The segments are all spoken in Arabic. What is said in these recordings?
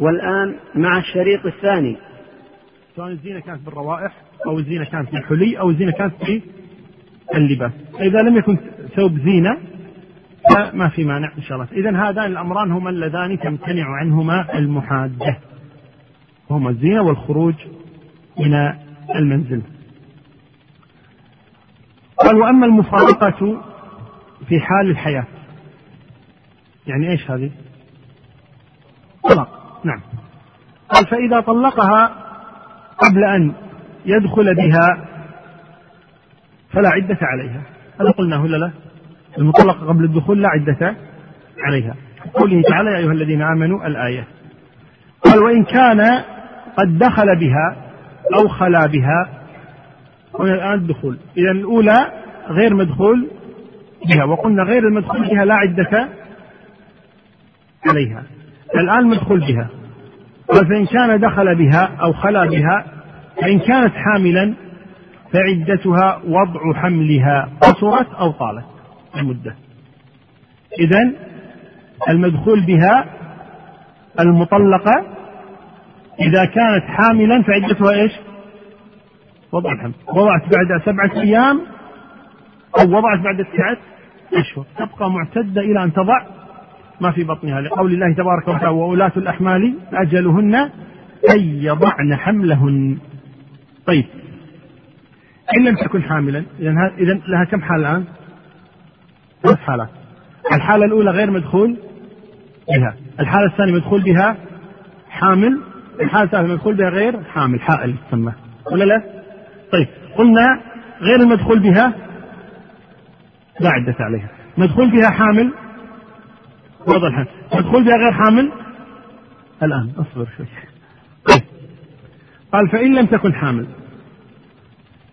والآن مع الشريط الثاني. سواء الزينة كانت بالروائح أو الزينة كانت بالحلي أو الزينة كانت في اللباس. إذا لم يكن ثوب زينة فما في مانع إن شاء الله. إذا هذان الأمران هما اللذان تمتنع عنهما المحادة هما الزينة والخروج من المنزل. قال وأما المفارقة في حال الحياة. يعني إيش هذه؟ طلاق. نعم. قال فإذا طلقها قبل أن يدخل بها فلا عدة عليها. هذا قلناه ولا لا؟ المطلقة قبل الدخول لا عدة عليها. قوله تعالى يا أيها الذين آمنوا الآية. قال وإن كان قد دخل بها أو خلا بها هنا الآن الدخول. إذا الأولى غير مدخول بها وقلنا غير المدخول بها لا عدة عليها. الآن مدخول بها. فإن كان دخل بها أو خلا بها فإن كانت حاملا فعدتها وضع حملها قصرت أو طالت المدة. إذا المدخول بها المطلقة إذا كانت حاملا فعدتها إيش؟ وضع الحمل. وضعت بعد سبعة أيام أو وضعت بعد تسعة أشهر. تبقى معتدة إلى أن تضع ما في بطنها. لقول الله تبارك وتعالى وولاة الأحمال أجلهن أن يضعن حملهن. طيب. إن لم تكن حاملا إذا لها كم حال الآن؟ ثلاث حالات. الحالة الأولى غير مدخول بها. الحالة الثانية مدخول بها حامل. الحالة الثالثة مدخول بها غير حامل حائل تسمى. ولا لا؟ طيب. قلنا غير المدخول بها لا عدة عليها. مدخول بها حامل وضع الحمل مدخول بها غير حامل. الآن اصبر شوي. طيب. قال فإن لم تكن حامل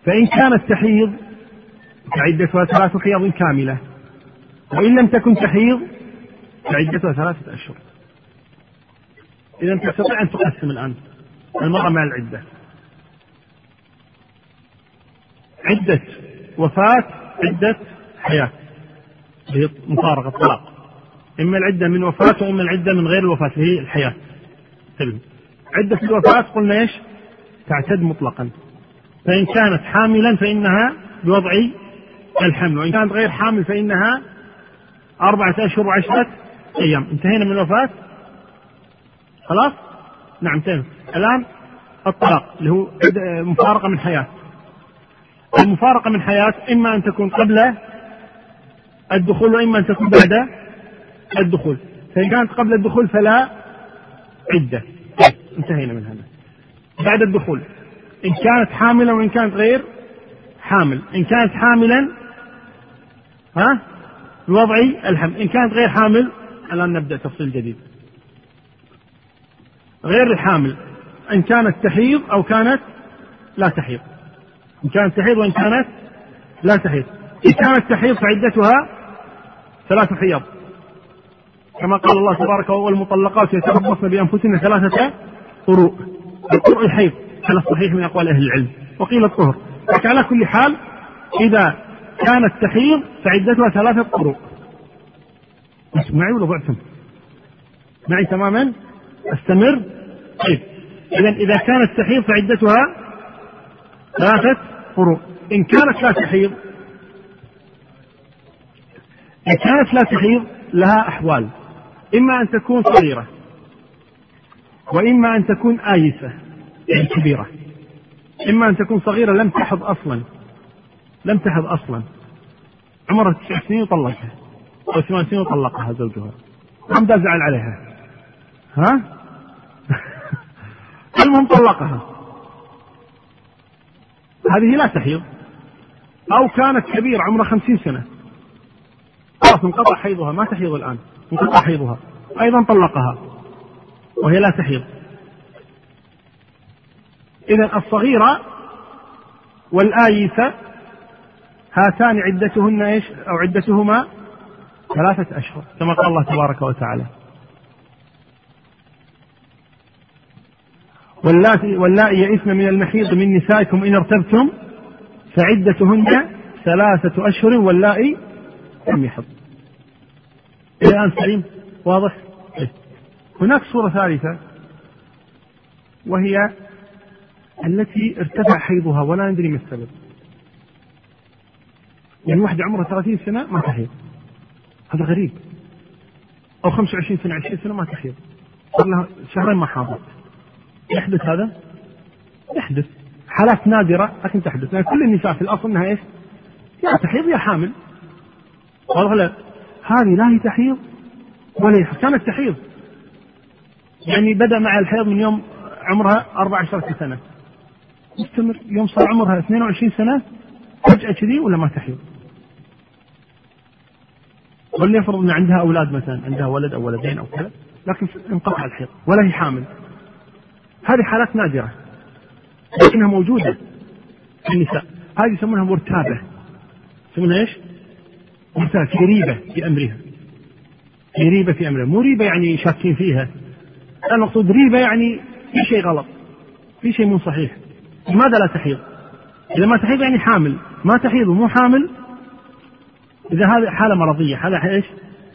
فإن كانت تحيض فعدتها ثلاث حيض كاملة. وإن لم تكن تحيض فعدتها ثلاثة أشهر. إذا تستطيع أن تقسم الآن المرأة مع العدة. عدة وفاة عدة حياة. هي مفارقة طلاق إما العدة من وفاة وإما العدة من غير الوفاة هي الحياة. طيب. عدة الوفاة قلنا إيش؟ تعتد مطلقا. فإن كانت حاملا فإنها بوضع الحمل وإن كانت غير حامل فإنها أربعة أشهر وعشرة أيام. انتهينا من الوفاة؟ خلاص؟ نعم انتهينا الآن الطلاق اللي هو مفارقة من حياة. المفارقة من حياة إما أن تكون قبل الدخول وإما أن تكون بعد الدخول. فإن كانت قبل الدخول فلا عدة. انتهينا من هذا. بعد الدخول إن كانت حاملا وإن كانت غير حامل. إن كانت حاملا ها؟ بوضع الحمل. إن كانت غير حامل الآن نبدأ تفصيل جديد. غير الحامل إن كانت تحيض أو كانت لا تحيض. إن كانت تحيض وإن كانت لا تحيض. إن كانت تحيض فعدتها ثلاث حيض. كما قال الله تبارك والمطلقات يتربصن بأنفسهن ثلاثة قروء. القرء الحيض على الصحيح من أقوال أهل العلم؟ وقيل الطهر. لكن على كل حال إذا كانت تحيض فعدتها ثلاثة قروء. معي ولا ضعتم؟ معي تماما؟ أستمر؟ طيب. إذا إذا كانت تحيض فعدتها ثلاثة قروء. إن كانت لا تحيض إن كانت لا تحيض لها أحوال. إما أن تكون صغيرة وإما أن تكون آيسة يعني كبيرة. إما أن تكون صغيرة لم تحض أصلا لم تحض أصلا. عمرها تسع سنين وطلقها أو ثمان سنين وطلقها زوجها. ما زعل عليها. ها؟ المهم طلقها. هذه لا تحيض. أو كانت كبيرة عمرها خمسين سنة. خلاص انقطع حيضها ما تحيض الآن. انقطع حيضها أيضا طلقها وهي لا تحيض إذا الصغيرة والآيسة هاتان عدتهن إيش؟ أو عدتهما ثلاثة أشهر كما قال الله تبارك وتعالى. واللاتي واللائي يئسن من المحيض من نسائكم إن ارتبتم فعدتهن ثلاثة أشهر واللائي لم يحض. إلى الآن سليم واضح؟ إيه. هناك صورة ثالثة وهي التي ارتفع حيضها ولا ندري ما السبب. يعني واحدة عمرها 30 سنة ما تحيض. هذا غريب. أو 25 سنة 20 سنة ما تحيض. صار لها شهرين ما حاضت. يحدث هذا؟ يحدث. حالات نادرة لكن تحدث. لأن كل النساء في الأصل أنها إيش؟ يا تحيض يا حامل. واضح لا؟ هذه لا هي تحيض ولا هي كانت تحيض. يعني بدأ مع الحيض من يوم عمرها 14 سنة. مستمر. يوم صار عمرها 22 سنة فجأة كذي ولا ما تحيض. ولنفرض إن عندها أولاد مثلا عندها ولد أو ولدين أو كذا لكن انقطع الحيض ولا هي حامل. هذه حالات نادرة لكنها موجودة في النساء. هذه يسمونها مرتابة. يسمونها إيش؟ مرتابه في ريبة في أمرها. في ريبة في أمرها. مو ريبة يعني شاكين فيها. المقصود ريبة يعني في شيء غلط. في شيء مو صحيح. لماذا لا تحيض؟ إذا ما تحيض يعني حامل. ما تحيض ومو حامل إذا هذه حالة مرضية. حالة إيش؟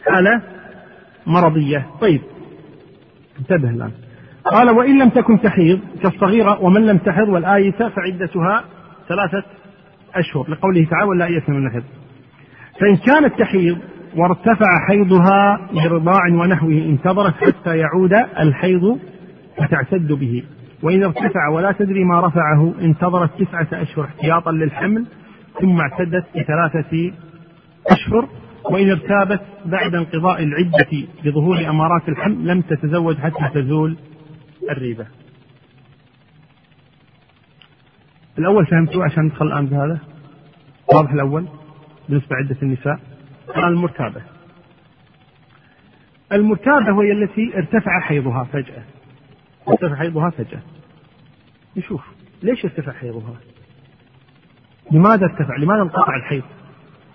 حالة مرضية. طيب. انتبه الآن. قال وإن لم تكن تحيض كالصغيرة ومن لم تحض والآيسة فعدتها ثلاثة أشهر. لقوله تعالى ولا يأسن من الحض فإن كانت تحيض وارتفع حيضها برضاع ونحوه انتظرت حتى يعود الحيض فتعتد به. وإن ارتفع ولا تدري ما رفعه انتظرت تسعة أشهر احتياطا للحمل ثم اعتدت بثلاثة أشهر. وإن ارتابت بعد انقضاء العدة بظهور أمارات الحمل لم تتزوج حتى تزول الريبة. الأول فهمتوا عشان ندخل الآن بهذا؟ واضح الأول؟ بالنسبة لعدة النساء الآن المرتابة. المرتابة وهي التي ارتفع حيضها فجأة. ارتفع حيضها فجأة. نشوف ليش ارتفع حيضها؟ لماذا ارتفع؟ لماذا انقطع الحيض؟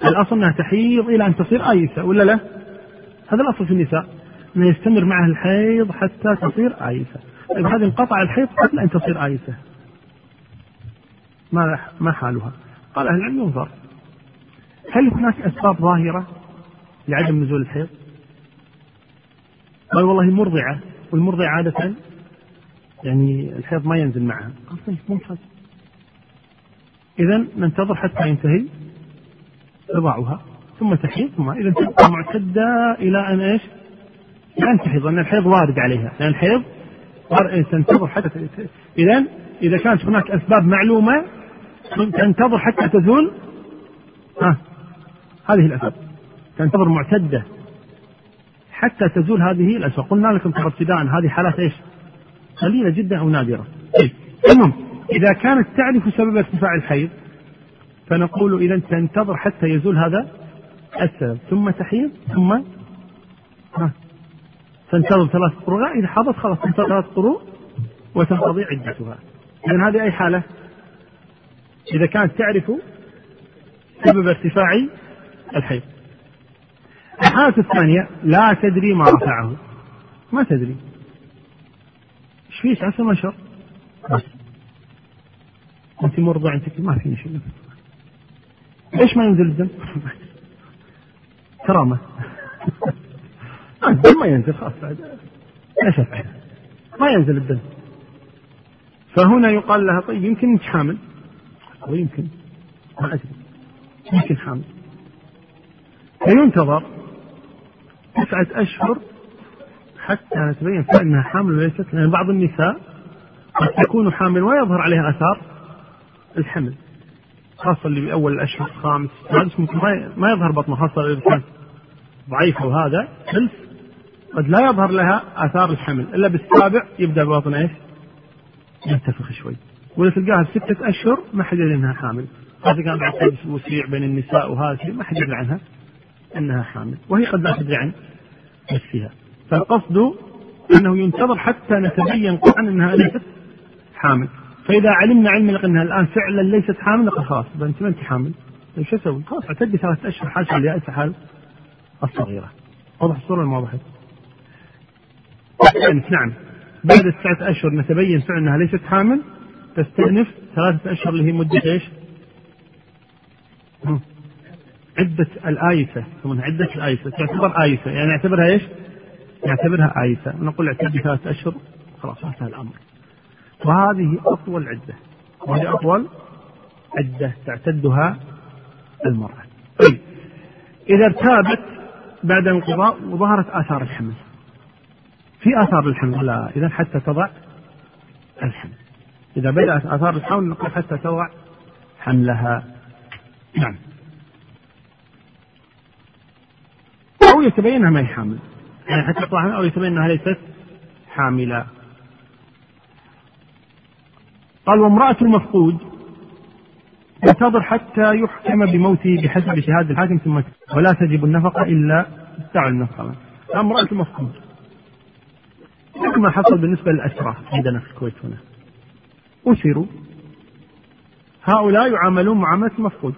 الأصل أنها تحيض إلى أن تصير آيسة ولا لا؟ هذا الأصل في النساء أنه يستمر معها الحيض حتى تصير آيسة. طيب هذه انقطع الحيض قبل أن تصير آيسة. ما ما حالها؟ قال أهل العلم ينظر. هل هناك أسباب ظاهرة لعدم نزول الحيض؟ قال والله مرضعة والمرضعة عادة يعني الحيض ما ينزل معها. قال طيب ممتاز. إذا ننتظر حتى ينتهي رضاعها ثم تحيض ثم إذا تبقى معتدة إلى أن إيش؟ إلى أن تحيض لأن الحيض وارد عليها لأن الحيض تنتظر حتى إذا إذا كانت هناك أسباب معلومة تنتظر حتى تزول. ها هذه الأسباب. تنتظر معتدة حتى تزول هذه الأسباب. قلنا لكم ترى ابتداء هذه حالات إيش؟ قليلة جدا أو نادرة. طيب. المهم إذا كانت تعرف سبب ارتفاع الحيض فنقول إذا تنتظر حتى يزول هذا السبب. ثم تحيض ثم ها تنتظر ثلاث قروء. إذا حضت خلاص تنتظر ثلاث قروء وتنقضي عدتها. إذا هذه أي حالة؟ إذا كانت تعرف سبب ارتفاع الحيض. الحالة الثانية لا تدري ما رفعه. ما تدري. إيش فيك عسى شر بس أنت مرضع أنت ما فيني شيء ليش ما ينزل الدم؟ كرامة. الدم ما ينزل خلاص بعد. إيش؟ ما ينزل الدم. فهنا يقال لها طيب يمكن انت حامل. أو يمكن ما أدري. يمكن حامل. فينتظر تسعة أشهر حتى نتبين فعلا أنها حامل وليست لأن بعض النساء قد تكون حامل ويظهر عليها آثار الحمل خاصة اللي بأول الأشهر الخامس السادس ممكن ما يظهر بطنه خاصة إذا كان ضعيفة وهذا حلف قد لا يظهر لها آثار الحمل إلا بالسابع يبدأ البطن إيش؟ ينتفخ شوي. ولا تلقاها ستة أشهر ما حد يدري أنها حامل. هذا كان بعد وسيع بين النساء وهذا ما حد يدري عنها. أنها حامل وهي قد لا تدري عن نفسها فالقصد أنه ينتظر حتى نتبين قطعا أنها ليست حامل فإذا علمنا علم أنها الآن فعلا ليست حامل خلاص أنت ما أنت حامل شو أسوي؟ خلاص أعتدي ثلاثة أشهر حاجة اليائسة حال الصغيرة واضح الصورة ولا ما وضحت؟ نعم بعد التسعة أشهر نتبين فعلا أنها ليست حامل تستأنف ثلاثة أشهر اللي هي مدة إيش؟ عدة الآيسة. يسمونها عدة الآيسة. تعتبر آيسة. يعني نعتبرها إيش؟ نعتبرها آيسة. نقول اعتدي ثلاثة أشهر. خلاص انتهى الأمر. وهذه أطول عدة. وهي أطول عدة تعتدها المرأة. طيب. إذا ارتابت بعد انقضاء وظهرت آثار الحمل. في آثار الحمل لا إذا حتى تضع الحمل. إذا بدأت آثار الحمل نقول حتى تضع حملها. نعم. يتبين أنها ما هي حامل. يعني حتى تطلع أو يتبين أنها ليست حاملة. قال وامرأة المفقود ينتظر حتى يحكم بموته بحسب شهادة الحاكم ثم ولا تجب النفقة إلا تدفع النفقة. امرأة المفقود. مثل ما حصل بالنسبة للأسرى عندنا في الكويت هنا. أسروا. هؤلاء يعاملون معاملة المفقود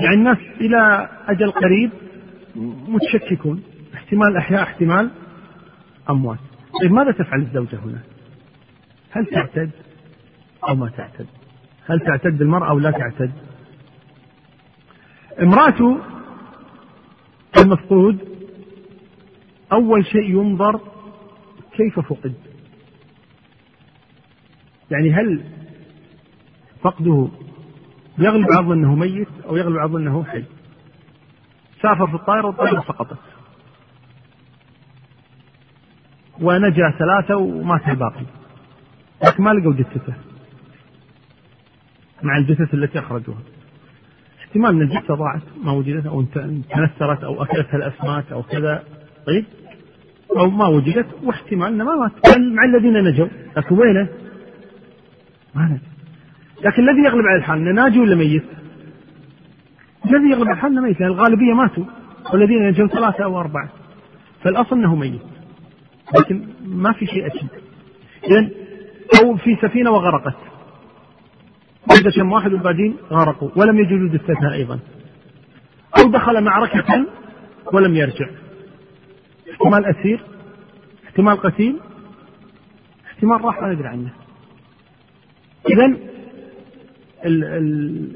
يعني الناس إلى أجل قريب متشككون. احتمال أحياء احتمال أموات. طيب ماذا تفعل الزوجة هنا؟ هل تعتد أو ما تعتد؟ هل تعتد المرأة أو لا تعتد؟ امرأة المفقود أول شيء ينظر كيف فقد. يعني هل فقده يغلب على أنه ميت أو يغلب على أنه حي؟ سافر في الطائرة والطائرة سقطت ونجا ثلاثة ومات الباقي. لكن ما لقوا جثته. مع الجثث التي أخرجوها. احتمال أن الجثة ضاعت ما وجدت أو تنثرت أو أكلتها الأسماك أو كذا. طيب. أو ما وجدت واحتمال أنه ما مات مع الذين نجوا. لكن وينه؟ ما نجا لكن الذي يغلب على الحال إنه ناجي ولا ميت؟ الذي يغلب انه ميت لأن الغالبية ماتوا والذين نجوا ثلاثة أو أربعة. فالأصل أنه ميت. لكن ما في شيء أكيد اذا أو في سفينة وغرقت. وجد كم واحد وبعدين غرقوا ولم يجدوا جثتها أيضا. أو دخل معركة ولم يرجع. احتمال أسير احتمال قتيل احتمال راح ما ندري عنه. اذا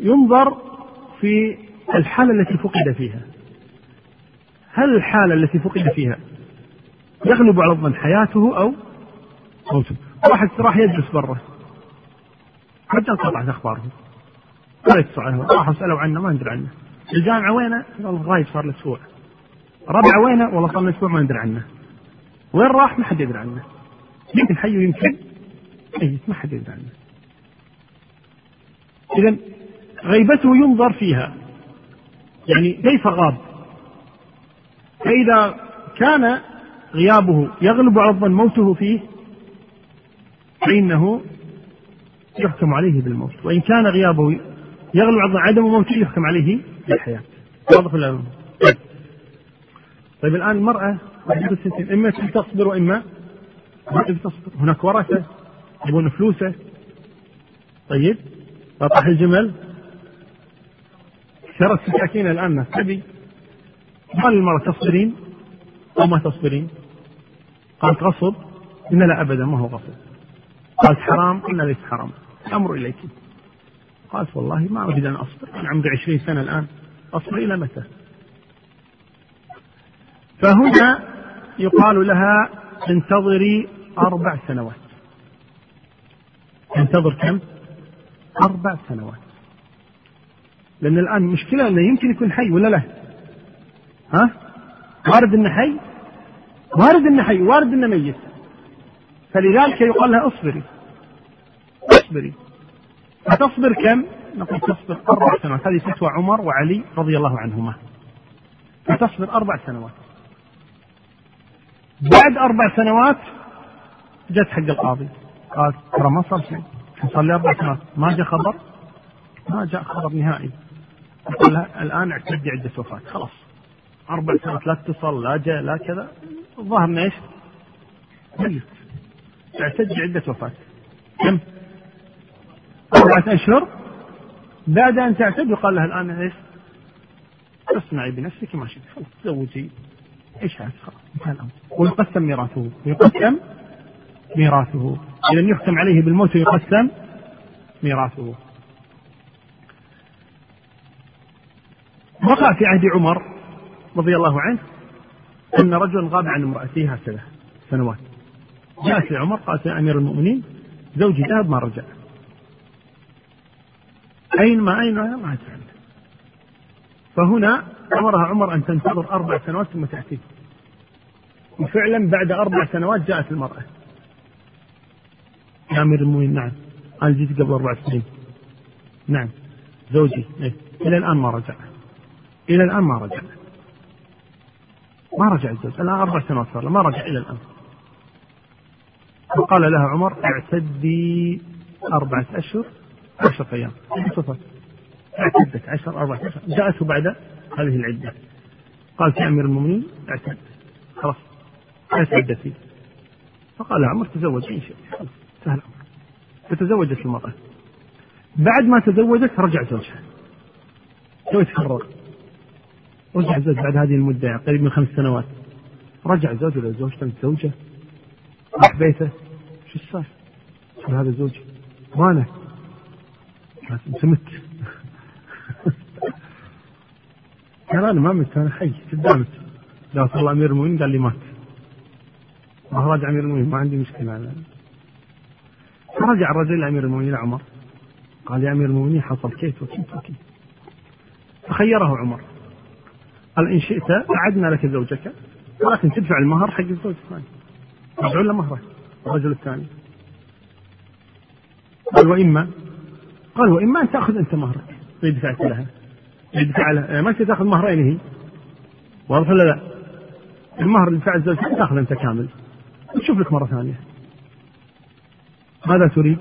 ينظر في الحالة التي فقد فيها. هل الحالة التي فقد فيها يغلب على الظن حياته أو موته؟ واحد راح يجلس برا. حتى انقطعت أخباره. ولا يتصل عليه راح أسأله عنه ما ندري عنه. الجامعة وينه؟ والله غايب صار له أسبوع. ربعة وينه؟ والله صار له أسبوع ما ندري عنه. وين راح؟ ما حد يدري عنه. يمكن حي ويمكن. ميت ما حد يدري عنه. إذا غيبته ينظر فيها. يعني كيف غاب؟ فإذا كان غيابه يغلب على الظن موته فيه فإنه يحكم عليه بالموت. وإن كان غيابه يغلب على الظن عدم موته يحكم عليه بالحياة. واضح ولا طيب. طيب الآن المرأة إما تصبر وإما ما تصبر. هناك ورثة يبون فلوسه. طيب قطع الجمل. شرت السكاكين الآن تبي قال المرأة تصبرين أو ما تصبرين قالت غصب. قلنا لا أبدا ما هو غصب. قالت حرام. قلنا ليس حرام. الأمر إليك. قالت والله ما أريد أن أصبر أنا عمري عشرين سنة الآن. أصبر إلى متى؟ فهنا يقال لها انتظري أربع سنوات. انتظر كم؟ أربع سنوات. لأن الآن المشكلة أنه يمكن يكون حي ولا لا؟ ها؟ وارد أنه حي؟ وارد أنه حي وارد أنه ميت. فلذلك يقال لها اصبري. اصبري. فتصبر كم؟ نقول تصبر أربع سنوات. هذه فتوى عمر وعلي رضي الله عنهما. فتصبر أربع سنوات. بعد أربع سنوات جت حق القاضي. قال ترى ما صار شيء. صار لي أربع سنوات. ما جاء خبر؟ ما جاء خبر نهائي. يقول لها الآن اعتدي عدة وفاة خلاص. أربع سنوات لا اتصل لا جاء لا كذا. الظاهر إيش؟ ميت. تعتدي عدة وفاة كم؟ أربعة أشهر. بعد أن تعتد يقال لها الآن إيش؟ اصنعي بنفسك ما شئت. خلاص تزوجي. إيش هذا؟ خلاص انتهى الأمر. ويقسم ميراثه. ويقسم ميراثه. إذا يحكم عليه بالموت ويقسم ميراثه. وقع في عهد عمر رضي الله عنه أن رجلا غاب عن امرأته هكذا سنوات. جاءت لعمر قالت يا أمير المؤمنين زوجي ذهب ما رجع. أين ما أين؟ ما أدري. فهنا أمرها عمر أن تنتظر أربع سنوات ثم تأتي. وفعلا بعد أربع سنوات جاءت المرأة. يا أمير المؤمنين نعم. أنا جيت قبل أربع سنين. نعم. زوجي إيه؟ إلى الآن ما رجع. إلى الآن ما رجع. ما رجع الزوج الآن أربع سنوات صار ما رجع إلى الآن. فقال لها عمر اعتدي أربعة أشهر عشرة أيام. صفت اعتدت. عشر أربعة أشهر. جاءته بعد هذه العدة. قالت يا أمير المؤمنين اعتد خلاص. اعتدتي فقال عمر تزوجي إن شئت خلاص. سهل الأمر. فتزوجت المرأة. بعد ما تزوجت رجع زوجها. سوى تفرغ رجع الزوج بعد هذه المدة قريب من خمس سنوات. رجع الزوج إلى زوجته متزوجة راح بيته. شو السالفة؟ هذا زوجي وأنا انت مت قال أنا ما مت أنا حي قدامك لا والله أمير المؤمنين قال لي مات. ما راجع أمير المؤمنين ما عندي مشكلة. أنا. فرجع الرجل لامير المؤمنين عمر. قال يا أمير المؤمنين حصل كيف؟ وكيف؟ وكيف؟ فخيره عمر. قال إن شئت أعدنا لك زوجك. ولكن تدفع المهر حق الزوج الثاني. تدفع له مهره الرجل الثاني. قال وإما. قال وإما أن تأخذ أنت مهرك. اللي دفعت لها. اللي دفع لها. ما تأخذ مهرين هي. واضح ولا لا؟ المهر اللي دفع الزوج تأخذ أنت كامل. وتشوف لك مرة ثانية. ماذا تريد؟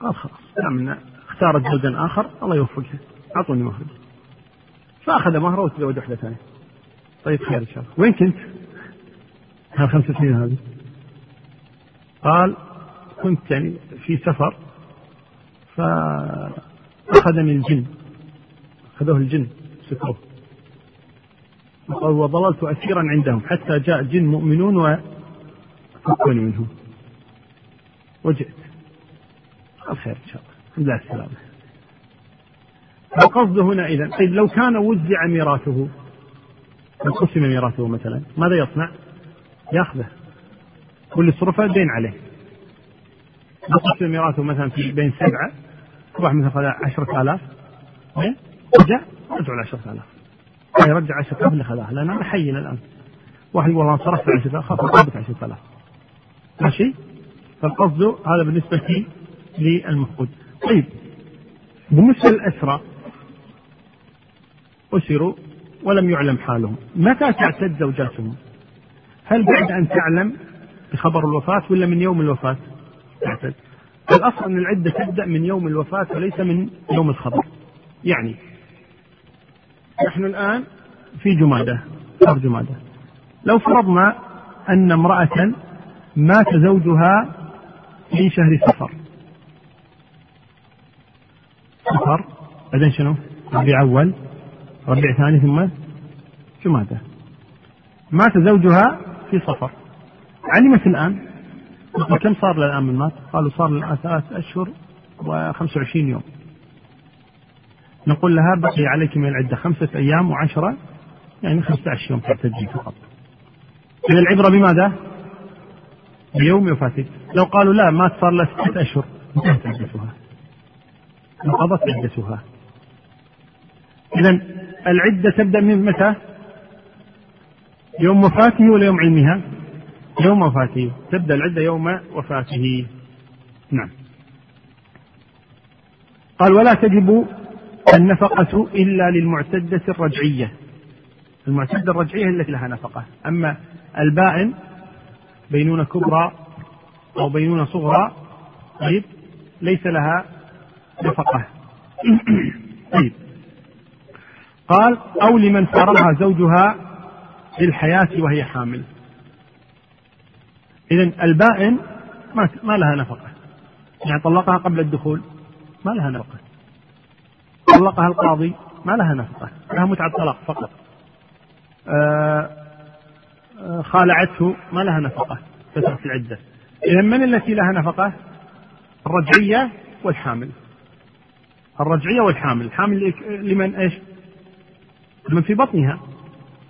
قال خلاص. دام اختارت زوجا آخر. الله يوفقها أعطوني مهري فأخذ مهرة وتزوج واحدة ثانية. طيب خير إن شاء الله. وين كنت؟ هالخمس سنين هذه. قال كنت يعني في سفر فأخذني الجن. أخذوه الجن سكروه. وظللت أسيرا عندهم حتى جاء جن مؤمنون وفكوني منهم. وجئت. قال خير إن شاء الله. الحمد لله السلامة القصد هنا إذا طيب لو كان وزع ميراثه لو قسم ميراثه مثلا ماذا يصنع؟ يأخذه. كل صرفة دين عليه. لو قسم ميراثه مثلا في بين سبعة واحد مثلا خذ عشرة آلاف. إيه؟ رجع رجع ال 10000 يرجع 10000 اللي خذاها لأن أنا حي الآن واحد يقول والله صرفت 10000 خلاص ضربت 10000 ماشي؟ فالقصد هذا بالنسبة للمفقود. طيب بالنسبة للأسرى أسروا ولم يعلم حالهم. متى تعتد زوجاتهم؟ هل بعد أن تعلم بخبر الوفاة ولا من يوم الوفاة تعتد؟ الأصل أن العدة تبدأ من يوم الوفاة وليس من يوم الخبر. يعني نحن الآن في جمادة شهر جمادة. لو فرضنا أن امرأة مات زوجها في شهر صفر صفر بعدين شنو؟ ربيع أول ربيع ثاني ثم جمادة. مات زوجها في صفر. علمت الآن. كم صار الآن من مات؟ قالوا صار الآن ثلاث أشهر و25 يوم. نقول لها بقي عليك من العدة خمسة أيام وعشرة يعني خمسة عشر يوم تعتدي فقط. إذا العبرة بماذا؟ بيوم وفاتك لو قالوا لا مات صار له ستة أشهر. انتهت عدتها. انقضت عدتها. إذا العدة تبدأ من متى؟ يوم وفاته ولا يوم علمها؟ يوم وفاته. تبدأ العدة يوم وفاته. نعم. قال ولا تجب النفقة إلا للمعتدة الرجعية. المعتدة الرجعية التي لها نفقة. أما البائن بينونة كبرى أو بينونة صغرى طيب ليس لها نفقة. طيب. قال أو لمن فارقها زوجها للحياة وهي حامل. إذا البائن ما ما لها نفقة. يعني طلقها قبل الدخول ما لها نفقة. طلقها القاضي ما لها نفقة. لها متعة طلاق فقط. آه، آه، خالعته ما لها نفقة. فترة العدة. إذا من التي لها نفقة؟ الرجعية والحامل. الرجعية والحامل. الحامل لمن إيش؟ من في بطنها.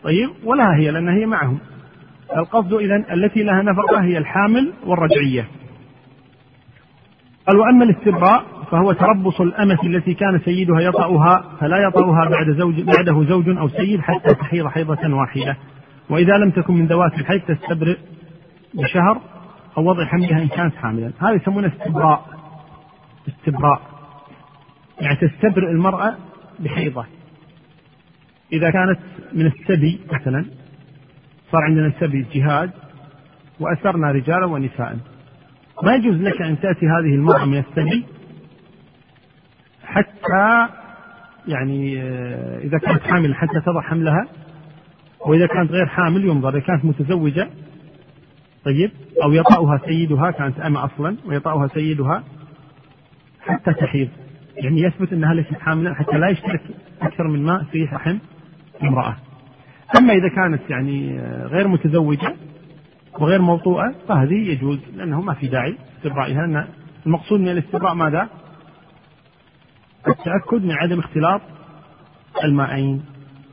طيب ولها هي لأنها هي معهم. القصد إذا التي لها نفقة هي الحامل والرجعية. قال وأما الاستبراء فهو تربص الأمة التي كان سيدها يطأها فلا يطأها بعد زوج بعده زوج أو سيد حتى تحيض حيضة واحدة. وإذا لم تكن من ذوات الحيض تستبرئ بشهر أو وضع حملها إن كانت حاملا. هذا يسمونه استبراء. استبراء. يعني تستبرئ المرأة بحيضة. إذا كانت من السبي مثلا صار عندنا السبي جهاد وأسرنا رجالا ونساء. ما يجوز لك أن تأتي هذه المرأة من السبي حتى يعني آه، إذا كانت حامل حتى تضع حملها وإذا كانت غير حامل ينظر إذا كانت متزوجة طيب أو يطأها سيدها كانت أما أصلا ويطأها سيدها حتى تحيض. يعني يثبت أنها ليست حاملا حتى لا يشترك أكثر من ماء في رحم. امرأة. أما إذا كانت يعني آه، غير متزوجة وغير موطوءة فهذه يجوز لأنه ما في داعي استبرائها أن المقصود من الاستبراء ماذا؟ التأكد من عدم اختلاط الماءين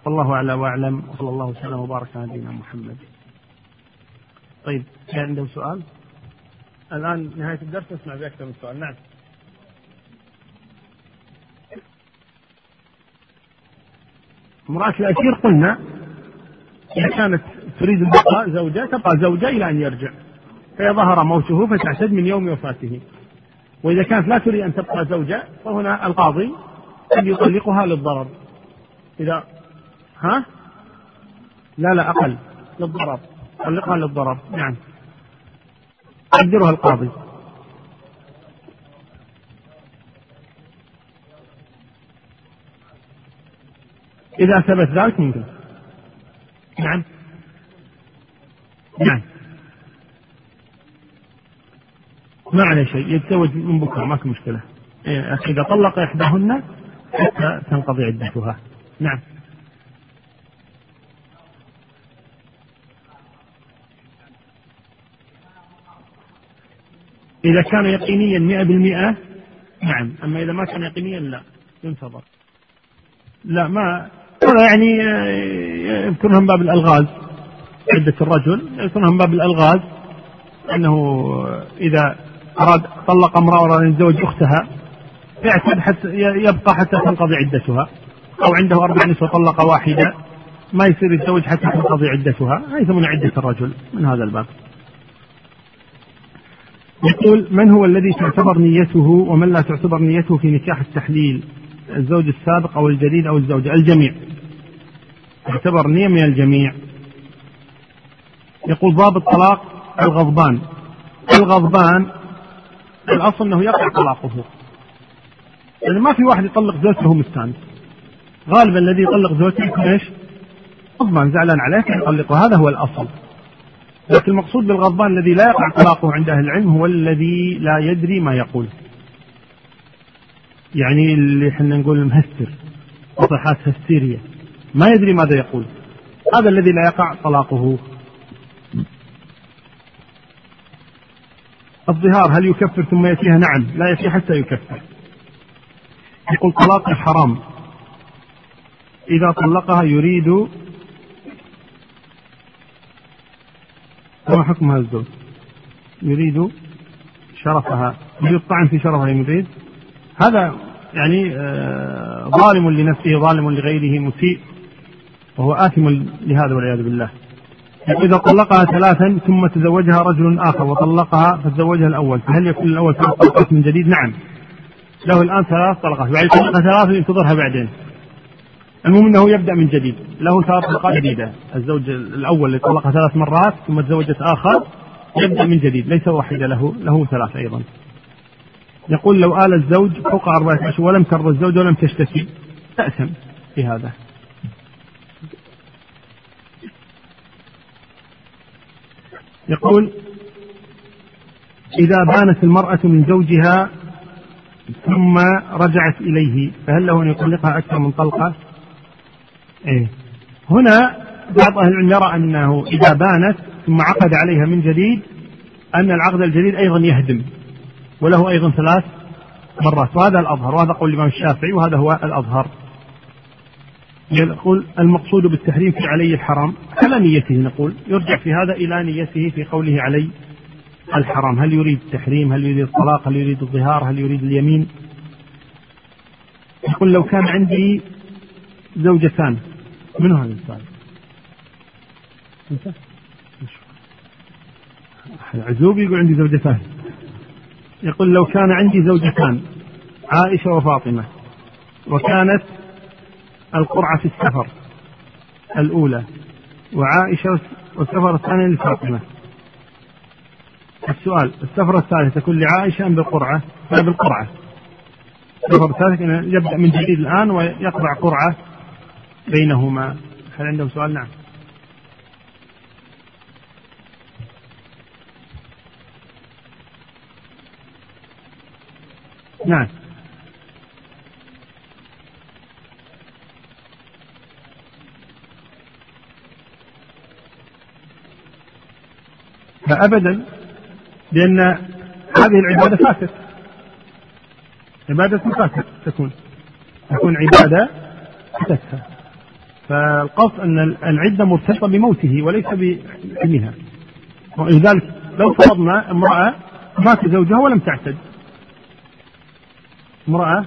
والله أعلى وأعلم وصلى الله وسلم وبارك على نبينا محمد. طيب كان عنده سؤال؟ الآن نهاية الدرس نسمع بأكثر من سؤال. نعم. امرأة الأسير قلنا إذا كانت تريد البقاء زوجة تبقى زوجة إلى أن يرجع. فإذا ظهر موته فتعتد من يوم وفاته. وإذا كانت لا تريد أن تبقى زوجة فهنا القاضي قد يطلقها للضرر. إذا ها؟ لا لا أقل. للضرر. طلقها للضرر. نعم. قدرها القاضي. إذا ثبت ذلك ممكن. نعم. نعم. ما عليه شيء. يتزوج من بكرة ما في مشكلة. إيه، إذا طلق إحداهن حتى تنقضي عدتها. نعم. إذا كان يقينيا مئة بالمئة نعم. أما إذا ما كان يقينيا لا. ينتظر. لا ما يعني آه، يذكرها من باب الألغاز. عدة الرجل يذكرها من باب الألغاز. أنه إذا أراد طلق امرأة وأراد أن يتزوج أختها يعتد حتى يبقى حتى تنقضي عدتها. أو عنده أربع نسوة طلق واحدة ما يصير يتزوج حتى تنقضي عدتها. هذه يسمونها عدة الرجل من هذا الباب. يقول من هو الذي تعتبر نيته ومن لا تعتبر نيته في نكاح التحليل؟ الزوج السابق أو الجديد أو الزوجة الجميع. تعتبر نية من الجميع. يقول باب الطلاق الغضبان. الغضبان الأصل أنه يقع طلاقه. يعني ما في واحد يطلق زوجته وهو مستانس. غالبا الذي يطلق زوجته يكون إيش؟ غضبان زعلان عليه فيطلقه هذا هو الأصل. لكن المقصود بالغضبان الذي لا يقع طلاقه عند أهل العلم هو الذي لا يدري ما يقول. يعني اللي إحنا نقول مهستر تصريحات هستيرية. ما يدري ماذا يقول. هذا الذي لا يقع طلاقه. الظهار هل يكفر ثم يأتيها؟ نعم لا يأتي حتى يكفر. يقول طلاق حرام. إذا طلقها يريد ما حكم هذا الزوج؟ يريد شرفها. يريد الطعن في شرفها يريد هذا يعني آه، ظالم لنفسه ظالم لغيره مسيء وهو آثم لهذا والعياذ بالله. إذا طلقها ثلاثا ثم تزوجها رجل آخر وطلقها فتزوجها الأول فهل يكون الأول ثلاث طلقات من جديد؟ نعم. له الآن ثلاث طلقات بعد يطلقها ثلاث وينتظرها بعدين. المهم أنه يبدأ من جديد. له ثلاث طلقات جديدة. الزوج الأول اللي طلقها ثلاث مرات ثم تزوجت آخر يبدأ من جديد ليس واحدة له له ثلاث أيضا. يقول لو آل الزوج فوق أربعة أشهر ولم ترضى الزوج ولم تشتكي. تأثم في هذا يقول إذا بانت المرأة من زوجها ثم رجعت إليه فهل له أن يطلقها أكثر من طلقة؟ إيه. هنا بعض أهل العلم يرى أنه إذا بانت ثم عقد عليها من جديد أن العقد الجديد أيضا يهدم. وله أيضا ثلاث مرات وهذا الأظهر وهذا قول الإمام الشافعي وهذا هو الأظهر. يقول المقصود بالتحريم في علي الحرام على نيته نقول يرجع في هذا إلى نيته في قوله علي الحرام. هل يريد التحريم؟ هل يريد الطلاق؟ هل يريد الظهار؟ هل يريد اليمين؟ يقول لو كان عندي زوجتان من هذا السؤال؟ انت؟ عزوب يقول عندي زوجتان. يقول لو كان عندي زوجتان عائشة وفاطمة وكانت القرعة في السفر الأولى وعائشة والسفر الثاني لفاطمة السؤال السفرة الثالثة تكون لعائشة أم بالقرعة؟ لا بالقرعة السفر الثالث يبدأ من جديد الآن ويقرع قرعة بينهما هل عندهم سؤال؟ نعم نعم. فأبدا لأن هذه العبادة فاتت عبادة فاتت تكون. تكون عبادة فاتتها فالقصد أن العدة مرتبطة بموته وليس بعلمها. ولذلك لو فرضنا امرأة مات زوجها ولم تعتد. امرأة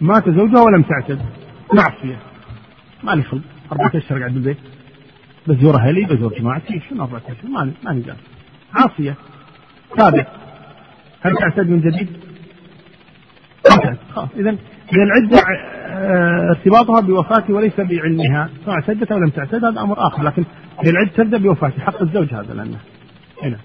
مات زوجها ولم تعتد. معصية. ما لي خلق. أربعة أشهر قاعد بالبيت. بزور أهلي بزور جماعتي. شنو أربعة أشهر ما ما نقدر عاصية. ثابت هل تعتد من جديد؟ خلاص. إذا إذا العدة آه، ارتباطها بوفاته وليس بعلمها. سواء اعتدت أو لم تعتد هذا أمر آخر. لكن العدة تبدأ بوفاته حق الزوج هذا لأنه. هنا.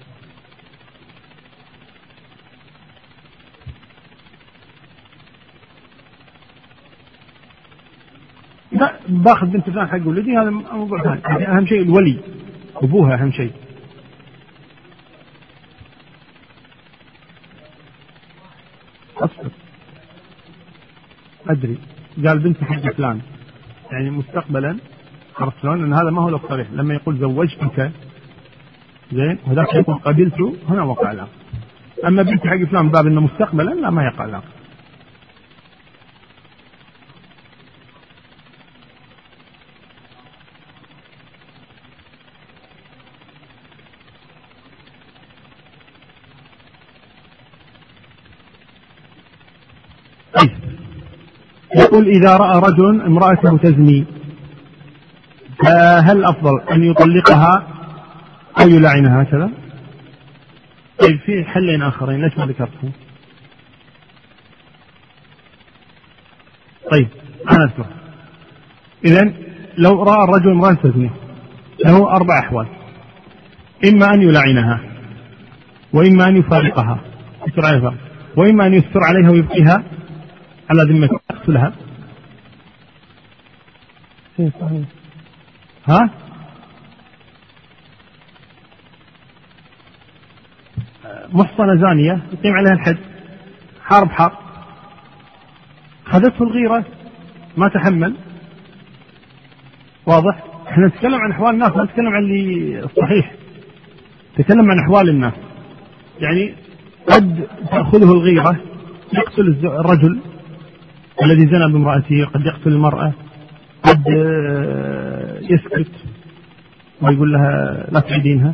لا باخذ بنت فلان حق ولدي هذا موضوع ثاني. أهم شيء الولي. أبوها أهم شيء. أصبر. أدري. قال بنت حق فلان. يعني مستقبلا عرفت شلون؟ ان هذا ما هو صريح. لما يقول زوجتك زين وذاك يقول قبلت هنا وقع الأمر. أما بنت حق فلان باب إنه مستقبلا لا ما يقع الأمر. يقول إذا رأى رجل امرأته تزني فهل أفضل أن يطلقها أو يلعنها هكذا؟ طيب في حلين آخرين ليش ما ذكرتهم؟ طيب أنا أذكر. إذا لو رأى الرجل امرأة تزني له أربع أحوال. إما أن يلعنها وإما أن يفارقها. وإما أن يستر عليها ويبقيها على ذمة يقتلها ها؟ محصنة زانية يقيم عليها الحد. حرب حرب خذته الغيرة. ما تحمل. واضح. إحنا نتكلم عن أحوال الناس ما نتكلم عن اللي الصحيح نتكلم عن أحوال الناس. يعني قد تأخذه الغيرة يقتل الرجل الذي زنى بامرأته قد يقتل المرأة. قد يسكت ويقول لها لا تعيدينها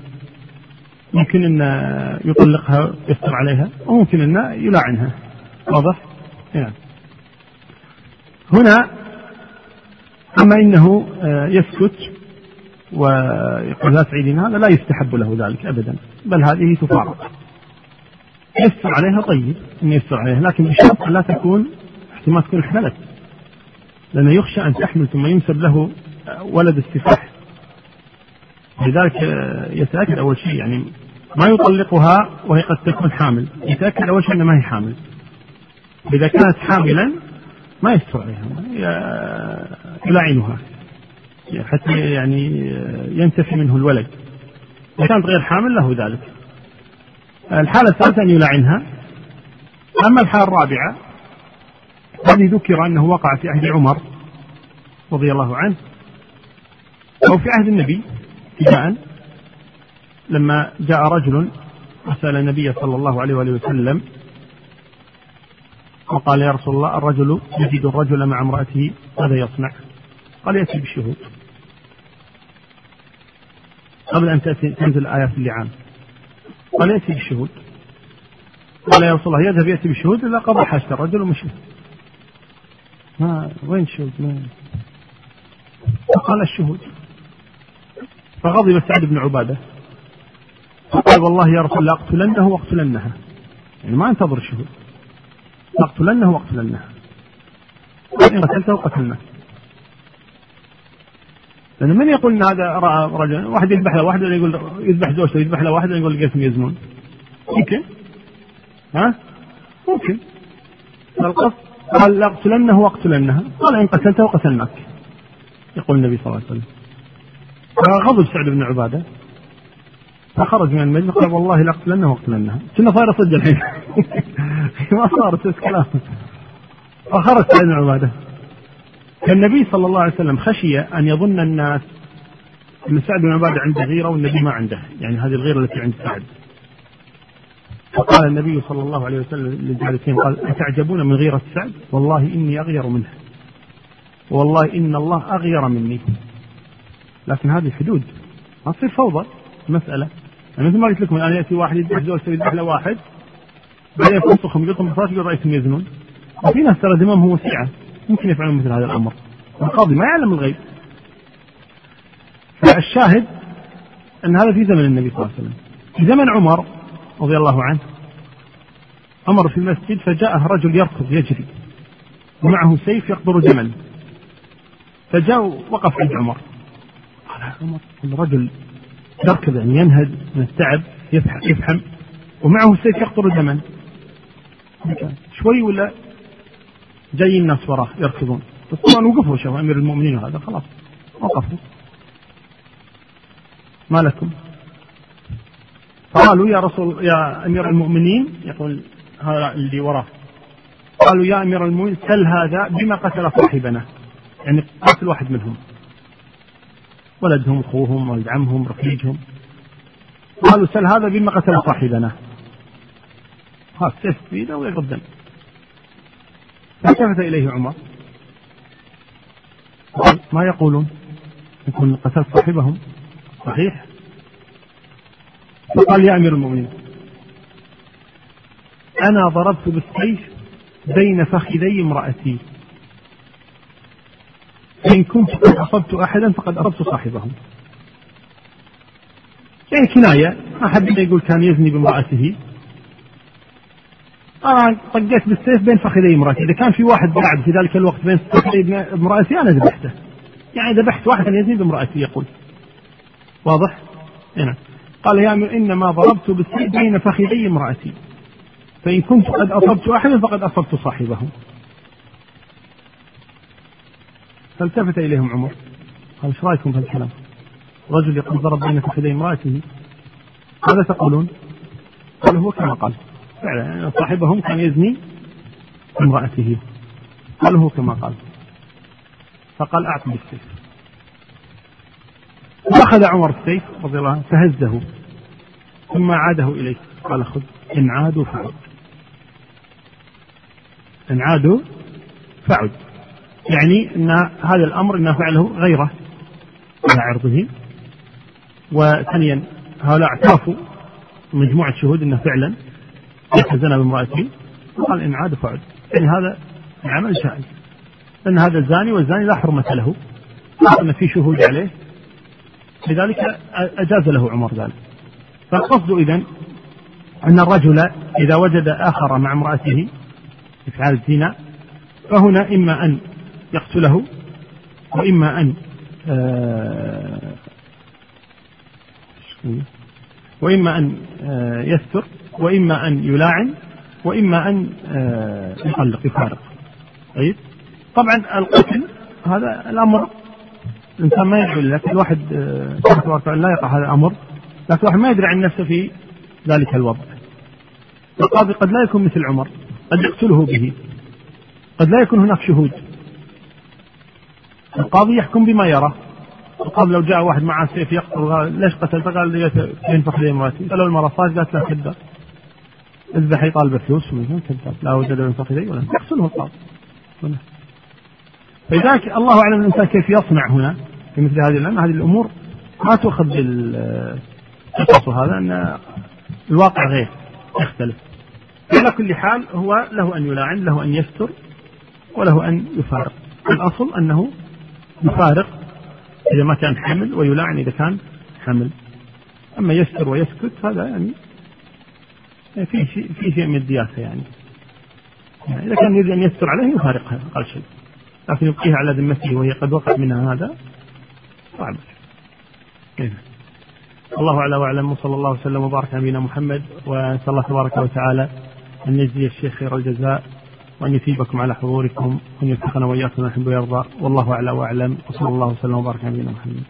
ممكن أن يطلقها ويستر عليها وممكن أن يلاعنها واضح؟ يعني. هنا أما إنه يسكت ويقول لا تعيدين هذا لا يستحب له ذلك أبدا بل هذه تفارق يستر عليها طيب أن يستر عليها لكن بشرط لا تكون احتمال تكون حملت لأنه يخشى أن تحمل ثم ينسب له ولد السفاح لذلك يتأكد أول شيء يعني ما يطلقها وهي قد تكون حامل. يتأكد أول شيء أنها ما هي حامل. إذا كانت حاملا ما يستر عليها يلعنها حتى يعني ينتفي منه الولد. إذا كانت غير حامل له ذلك. الحالة الثالثة أن يلعنها. أما الحالة الرابعة هذه ذكر أنه وقع في عهد عمر رضي الله عنه أو في عهد النبي ابتداء لما جاء رجل وسأل النبي صلى الله عليه وآله وسلم وقال يا رسول الله الرجل يجد الرجل مع امرأته ماذا يصنع؟ قال يأتي بالشهود. قبل أن تأتي تنزل آيات اللعان. قال يأتي بالشهود. قال يا رسول الله يذهب يأتي بالشهود إلا قضى حاجة الرجل ومشي. ما وين الشهود؟ فقال الشهود. فغضب سعد بن عبادة. فقال والله يا رسول الله أقتلنه وأقتلنها. يعني ما انتظر الشهود. أقتلنه وأقتلنها. وإن قتلته قتلناه لأن من يقول أن هذا رأى رجل؟ واحد يذبح له واحد يقول يذبح زوجته يذبح له واحد يقول القسم يزنون ممكن. ها؟ ممكن. القصد قال لأقتلنه وأقتلنها. قال إن قتلته قتلناك يقول النبي صلى الله عليه وسلم. فغضب سعد بن عبادة. فخرج من المجلس قال والله لأقتلنه وأقتلنها. كنا صاير صدق الحين. ما صارت بس كلام. فخرج سعد بن عبادة. فالنبي صلى الله عليه وسلم خشي أن يظن الناس أن سعد بن عبادة عنده غيرة والنبي ما عنده. يعني هذه الغيرة التي عند سعد. فقال النبي صلى الله عليه وسلم للجالسين قال أتعجبون من غيرة سعد؟ والله إني أغير منه. والله إن الله أغير مني. لكن هذه حدود. ما تصير فوضى المسألة يعني مثل ما قلت لكم الآن يأتي واحد يذبح زوجته يذبح له واحد بعدين يفسخهم يقول لهم يقول رأيتم يزنون. وفي ناس ترى دمامهم وسيعة ممكن يفعلون مثل هذا الأمر. القاضي ما يعلم الغيب. فالشاهد أن هذا في زمن النبي صلى الله عليه وسلم. في زمن عمر رضي الله عنه أمر في المسجد فجاءه رجل يركض يجري ومعه سيف يقطر دما فجاء وقف عند عمر. قال عمر الرجل يركض يعني ينهد من التعب يفحم ومعه سيف يقطر دما شوي ولا؟ جاي الناس وراه يركضون. طبعا وقفوا شوف أمير المؤمنين هذا خلاص وقفوا. ما لكم؟ قالوا يا رسول يا أمير المؤمنين يقول هذا اللي وراه قالوا يا أمير المؤمنين سل هذا بما قتل صاحبنا. يعني قتل واحد منهم. ولدهم أخوهم ولد عمهم رفيجهم قالوا سل هذا بما قتل صاحبنا. ها سيف بيده ويقدم فالتفت إليه عمر. ما يقولون؟ يكون قتل صاحبهم. صحيح؟ فقال يا أمير المؤمنين أنا ضربت بالسيف بين فخذي امرأتي. إن كنت قد أصبت أحدا فقد أصبت صاحبه يعني كناية ما حد يقول كان يزني بامرأته. أنا طقيت بالسيف بين فخذي امرأتي. إذا كان في واحد قاعد في ذلك الوقت بين فخذي امرأتي أنا ذبحته. يعني ذبحت واحد يزني بامرأتي يقول. واضح؟ هنا قال يا أمير إنما ضربت بالسيف بين فخذي امرأتي. فإن كنت قد أصبت أحدا فقد أصبت صاحبه. فالتفت إليهم عمر. قال إيش رأيكم في الكلام؟ رجل يقول ضرب بين فخذي امرأته. ماذا تقولون؟ قال هو كما قال. فعلا صاحبهم كان يزني امرأته. قال هو كما قال. فقال أعط بالسيف فأخذ عمر السيف رضي الله عنه فهزه ثم عاده إليه. قال خذ إن عادوا فعد. إن عادوا فعد. يعني أن هذا الأمر أن فعله غيره على عرضه. وثانيا هؤلاء اعترفوا مجموعة شهود أنه فعلا زنى بامرأته. قال إن عاد فعد. يعني هذا عمل شائع لأن هذا الزاني والزاني لا حرمة له. أن في شهود عليه. لذلك أجاز له عمر ذلك. فالقصد إذا أن الرجل إذا وجد آخر مع امرأته إفعال الزنا فهنا إما أن يقتله وإما أن آه، وإما أن آه، يستر وإما أن يلاعن وإما أن آه، يطلق يفارق. طيب؟ طبعا القتل هذا الأمر الإنسان ما يدري لكن الواحد تبارك لا يقع هذا الأمر. لكن الواحد ما يدري عن نفسه في ذلك الوضع. القاضي قد لا يكون مثل عمر قد يقتله به قد لا يكون هناك شهود. القاضي يحكم بما يرى. القاضي لو جاء واحد معه سيف يقتل ليش قتلت؟ قال ينفخ لي امرأتي؟ قالوا المرأة صارت قالت لا كذاب. اذبح يطالب فلوس كذاب. لا وجد ينفخ لي ولا يقتله القاضي. فلذلك الله أعلم الإنسان كيف يصنع هنا. في مثل هذه لأن هذه الأمور ما تؤخذ بالقصص هذا أن الواقع غير يختلف. على كل حال هو له أن يلاعن له أن يستر وله أن يفارق. الأصل أنه يفارق إذا ما كان حمل ويلاعن إذا كان حمل. أما يستر ويسكت هذا يعني في شيء في شيء من الدياسة يعني. يعني إذا كان يريد أن يستر عليه يفارقها أقل شيء. لكن يبقيها على ذمته وهي قد وقع منها هذا صعب إيه. الله أعلى وأعلم. وصلى الله وسلم وبارك على نبينا محمد. ونسأل الله تبارك وتعالى أن يجزي الشيخ خير الجزاء وأن يثيبكم على حضوركم وأن يوفقنا وإياكم يحب ويرضى. والله أعلى وأعلم. وصلى الله وسلم وبارك على نبينا محمد.